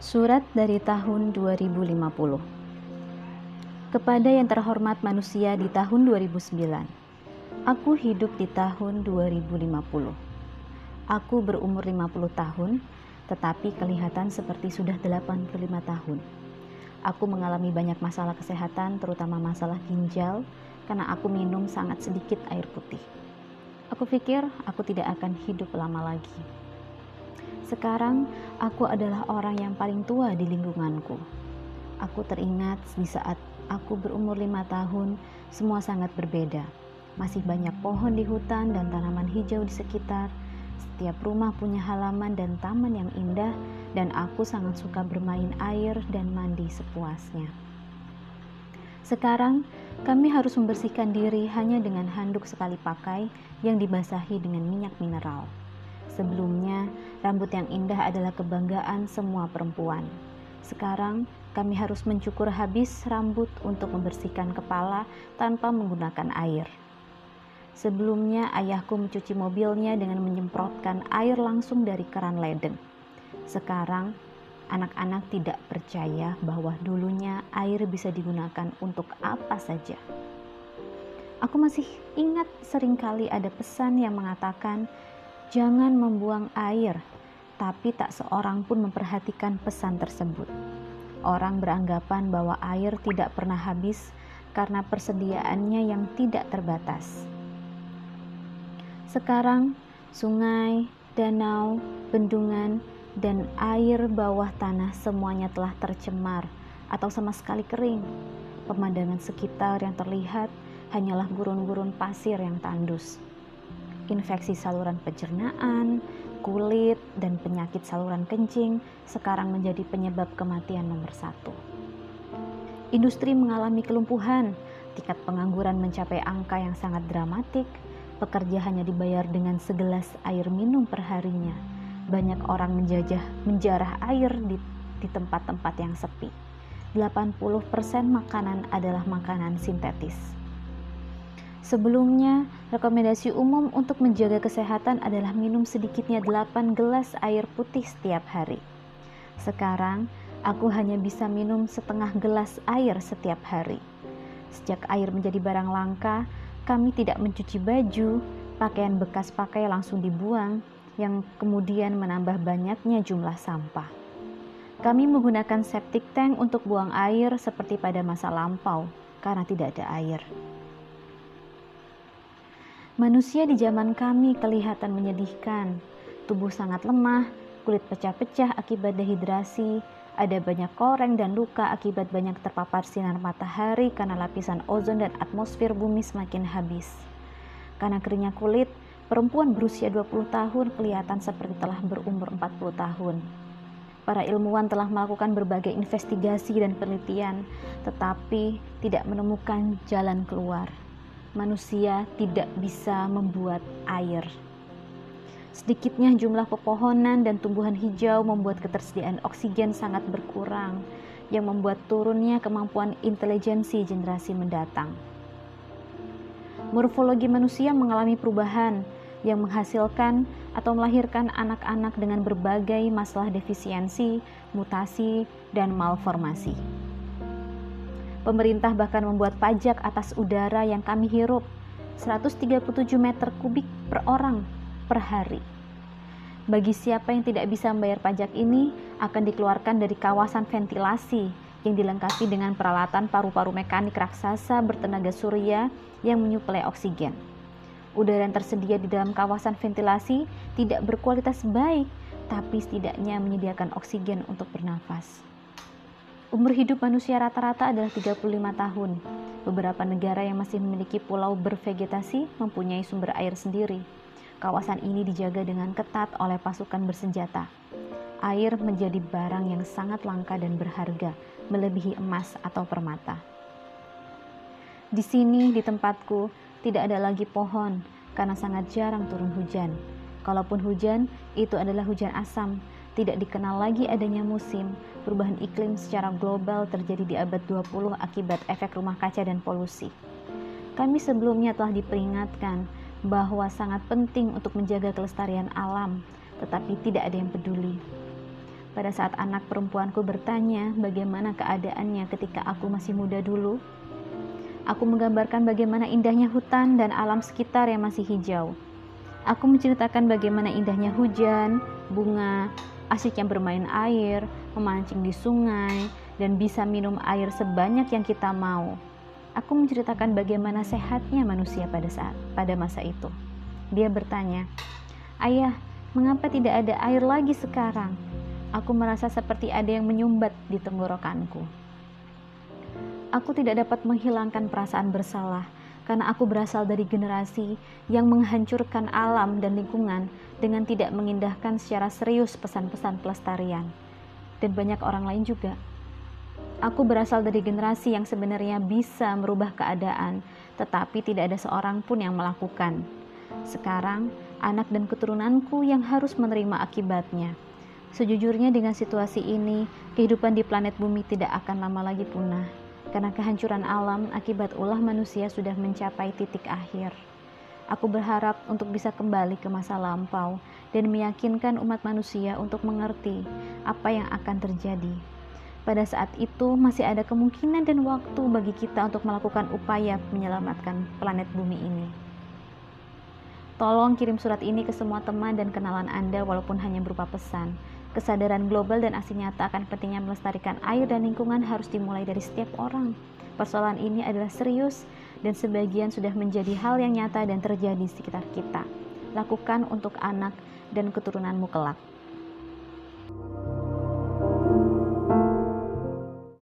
Surat dari tahun 2050 Kepada yang terhormat manusia di tahun 2009 Aku hidup di tahun 2050 Aku berumur 50 tahun Tetapi kelihatan seperti sudah 85 tahun. Aku mengalami banyak masalah kesehatan Terutama masalah ginjal Karena aku minum sangat sedikit air putih. Aku pikir aku tidak akan hidup lama lagi sekarang aku adalah orang yang paling tua di lingkunganku. Aku teringat di saat aku berumur lima tahun, semua sangat berbeda. Masih banyak pohon di hutan dan tanaman hijau di sekitar. Setiap rumah punya halaman dan taman yang indah, dan aku sangat suka bermain air dan mandi sepuasnya. Sekarang, kami harus membersihkan diri hanya dengan handuk sekali pakai yang dibasahi dengan minyak mineral. Sebelumnya, rambut yang indah adalah kebanggaan semua perempuan. Sekarang, kami harus mencukur habis rambut untuk membersihkan kepala tanpa menggunakan air. Sebelumnya, ayahku mencuci mobilnya dengan menyemprotkan air langsung dari keran ledeng. Sekarang, anak-anak tidak percaya bahwa dulunya air bisa digunakan untuk apa saja. Aku masih ingat sering kali ada pesan yang mengatakan Jangan membuang air, tapi tak seorang pun memperhatikan pesan tersebut. Orang beranggapan bahwa air tidak pernah habis karena persediaannya yang tidak terbatas. Sekarang, sungai, danau, bendungan, dan air bawah tanah semuanya telah tercemar atau sama sekali kering. Pemandangan sekitar yang terlihat hanyalah gurun-gurun pasir yang tandus infeksi saluran pencernaan, kulit, dan penyakit saluran kencing sekarang menjadi penyebab kematian nomor satu. Industri mengalami kelumpuhan, tingkat pengangguran mencapai angka yang sangat dramatik, pekerja hanya dibayar dengan segelas air minum perharinya. Banyak orang menjajah menjarah air di, tempat-tempat yang sepi. 80% makanan adalah makanan sintetis. Sebelumnya, rekomendasi umum untuk menjaga kesehatan adalah minum sedikitnya 8 gelas air putih setiap hari. Sekarang, aku hanya bisa minum setengah gelas air setiap hari. Sejak air menjadi barang langka, kami tidak mencuci baju, pakaian bekas pakai langsung dibuang, yang kemudian menambah banyaknya jumlah sampah. Kami menggunakan septic tank untuk buang air seperti pada masa lampau karena tidak ada air. Manusia di zaman kami kelihatan menyedihkan. Tubuh sangat lemah, kulit pecah-pecah akibat dehidrasi, ada banyak koreng dan luka akibat banyak terpapar sinar matahari karena lapisan ozon dan atmosfer bumi semakin habis. Karena keringnya kulit, perempuan berusia 20 tahun kelihatan seperti telah berumur 40 tahun. Para ilmuwan telah melakukan berbagai investigasi dan penelitian, tetapi tidak menemukan jalan keluar manusia tidak bisa membuat air. Sedikitnya jumlah pepohonan dan tumbuhan hijau membuat ketersediaan oksigen sangat berkurang, yang membuat turunnya kemampuan intelijensi generasi mendatang. Morfologi manusia mengalami perubahan yang menghasilkan atau melahirkan anak-anak dengan berbagai masalah defisiensi, mutasi, dan malformasi. Pemerintah bahkan membuat pajak atas udara yang kami hirup 137 meter kubik per orang per hari. Bagi siapa yang tidak bisa membayar pajak ini akan dikeluarkan dari kawasan ventilasi yang dilengkapi dengan peralatan paru-paru mekanik raksasa bertenaga surya yang menyuplai oksigen. Udara yang tersedia di dalam kawasan ventilasi tidak berkualitas baik, tapi setidaknya menyediakan oksigen untuk bernafas. Umur hidup manusia rata-rata adalah 35 tahun. Beberapa negara yang masih memiliki pulau bervegetasi mempunyai sumber air sendiri. Kawasan ini dijaga dengan ketat oleh pasukan bersenjata. Air menjadi barang yang sangat langka dan berharga, melebihi emas atau permata. Di sini, di tempatku, tidak ada lagi pohon karena sangat jarang turun hujan. Kalaupun hujan, itu adalah hujan asam tidak dikenal lagi adanya musim, perubahan iklim secara global terjadi di abad 20 akibat efek rumah kaca dan polusi. Kami sebelumnya telah diperingatkan bahwa sangat penting untuk menjaga kelestarian alam, tetapi tidak ada yang peduli. pada saat anak perempuanku bertanya bagaimana keadaannya ketika aku masih muda dulu. Aku menggambarkan bagaimana indahnya hutan dan alam sekitar yang masih hijau. Aku menceritakan bagaimana indahnya hujan, bunga, asyiknya bermain air, memancing di sungai, dan bisa minum air sebanyak yang kita mau. Aku menceritakan bagaimana sehatnya manusia pada saat pada masa itu. Dia bertanya, "Ayah, mengapa tidak ada air lagi sekarang?" Aku merasa seperti ada yang menyumbat di tenggorokanku. Aku tidak dapat menghilangkan perasaan bersalah karena aku berasal dari generasi yang menghancurkan alam dan lingkungan dengan tidak mengindahkan secara serius pesan-pesan pelestarian. Dan banyak orang lain juga Aku berasal dari generasi yang sebenarnya bisa merubah keadaan, tetapi tidak ada seorang pun yang melakukan. Sekarang, anak dan keturunanku yang harus menerima akibatnya. Sejujurnya, dengan situasi ini, kehidupan di planet bumi tidak akan lama lagi punah, karena kehancuran alam akibat ulah manusia sudah mencapai titik akhir. Aku berharap untuk bisa kembali ke masa lampau dan meyakinkan umat manusia untuk mengerti apa yang akan terjadi pada saat itu masih ada kemungkinan dan waktu bagi kita untuk melakukan upaya menyelamatkan planet bumi ini. Tolong kirim surat ini ke semua teman dan kenalan Anda walaupun hanya berupa pesan. Kesadaran global dan aksi nyata akan pentingnya melestarikan air dan lingkungan harus dimulai dari setiap orang. Persoalan ini adalah serius dan sebagian sudah menjadi hal yang nyata dan terjadi di sekitar kita. Lakukan untuk anak dan keturunanmu kelak.